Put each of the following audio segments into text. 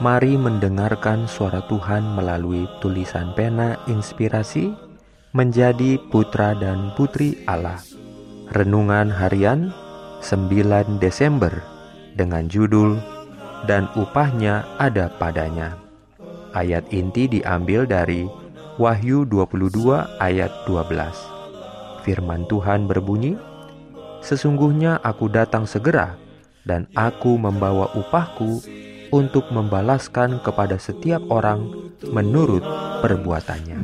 Mari mendengarkan suara Tuhan melalui tulisan pena inspirasi menjadi putra dan putri Allah. Renungan harian 9 Desember dengan judul dan upahnya ada padanya. Ayat inti diambil dari Wahyu 22 ayat 12. Firman Tuhan berbunyi, Sesungguhnya aku datang segera dan aku membawa upahku untuk membalaskan kepada setiap orang menurut perbuatannya.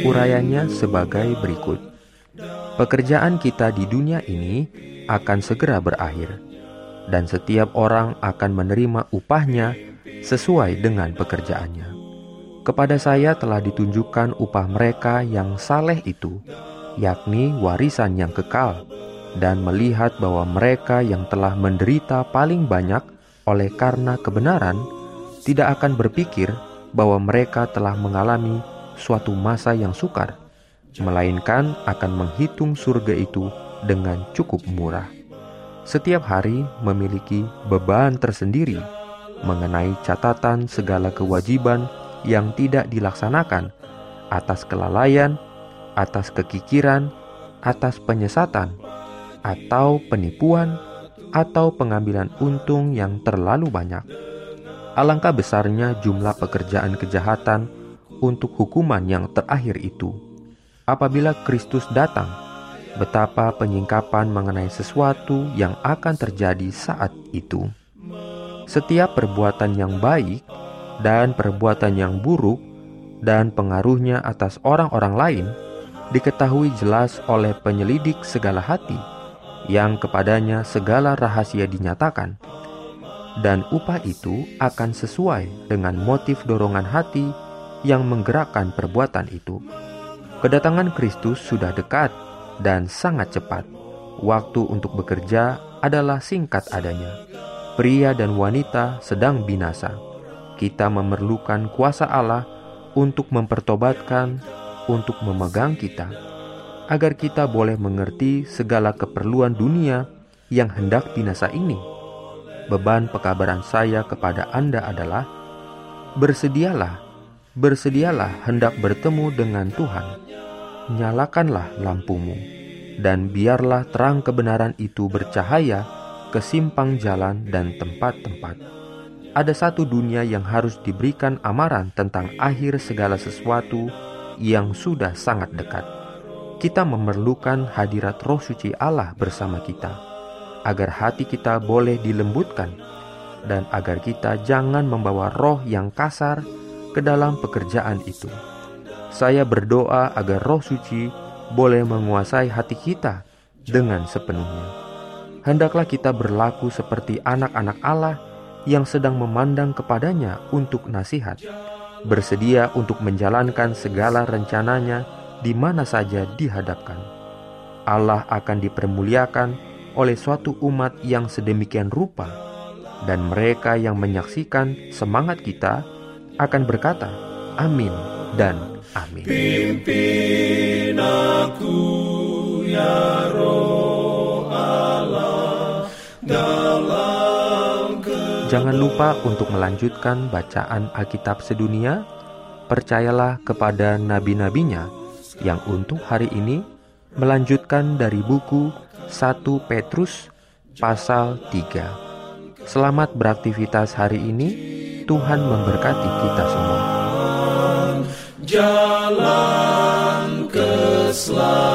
Urayanya sebagai berikut. Pekerjaan kita di dunia ini akan segera berakhir, dan setiap orang akan menerima upahnya sesuai dengan pekerjaannya. Kepada saya telah ditunjukkan upah mereka yang saleh itu, yakni warisan yang kekal, dan melihat bahwa mereka yang telah menderita paling banyak oleh karena kebenaran tidak akan berpikir bahwa mereka telah mengalami suatu masa yang sukar, melainkan akan menghitung surga itu dengan cukup murah. Setiap hari memiliki beban tersendiri mengenai catatan segala kewajiban yang tidak dilaksanakan atas kelalaian, atas kekikiran, atas penyesatan, atau penipuan, atau pengambilan untung yang terlalu banyak. Alangkah besarnya jumlah pekerjaan kejahatan untuk hukuman yang terakhir itu. Apabila Kristus datang, betapa penyingkapan mengenai sesuatu yang akan terjadi saat itu. Setiap perbuatan yang baik dan perbuatan yang buruk dan pengaruhnya atas orang-orang lain diketahui jelas oleh penyelidik segala hati yang kepadanya segala rahasia dinyatakan dan upah itu akan sesuai dengan motif dorongan hati yang menggerakkan perbuatan itu. Kedatangan Kristus sudah dekat dan sangat cepat. Waktu untuk bekerja adalah singkat adanya. Pria dan wanita sedang binasa kita memerlukan kuasa Allah untuk mempertobatkan, untuk memegang kita, agar kita boleh mengerti segala keperluan dunia yang hendak binasa ini. Beban pekabaran saya kepada Anda adalah: bersedialah, bersedialah hendak bertemu dengan Tuhan. Nyalakanlah lampumu, dan biarlah terang kebenaran itu bercahaya ke simpang jalan dan tempat-tempat ada satu dunia yang harus diberikan amaran tentang akhir segala sesuatu yang sudah sangat dekat. Kita memerlukan hadirat Roh Suci Allah bersama kita, agar hati kita boleh dilembutkan, dan agar kita jangan membawa roh yang kasar ke dalam pekerjaan itu. Saya berdoa agar Roh Suci boleh menguasai hati kita dengan sepenuhnya. Hendaklah kita berlaku seperti anak-anak Allah yang sedang memandang kepadanya untuk nasihat, bersedia untuk menjalankan segala rencananya di mana saja dihadapkan. Allah akan dipermuliakan oleh suatu umat yang sedemikian rupa, dan mereka yang menyaksikan semangat kita akan berkata, "Amin" dan "Amin." Pimpin aku Jangan lupa untuk melanjutkan bacaan Alkitab sedunia. Percayalah kepada nabi-nabinya yang untuk hari ini melanjutkan dari buku 1 Petrus pasal 3. Selamat beraktivitas hari ini. Tuhan memberkati kita semua. Jalan keselamatan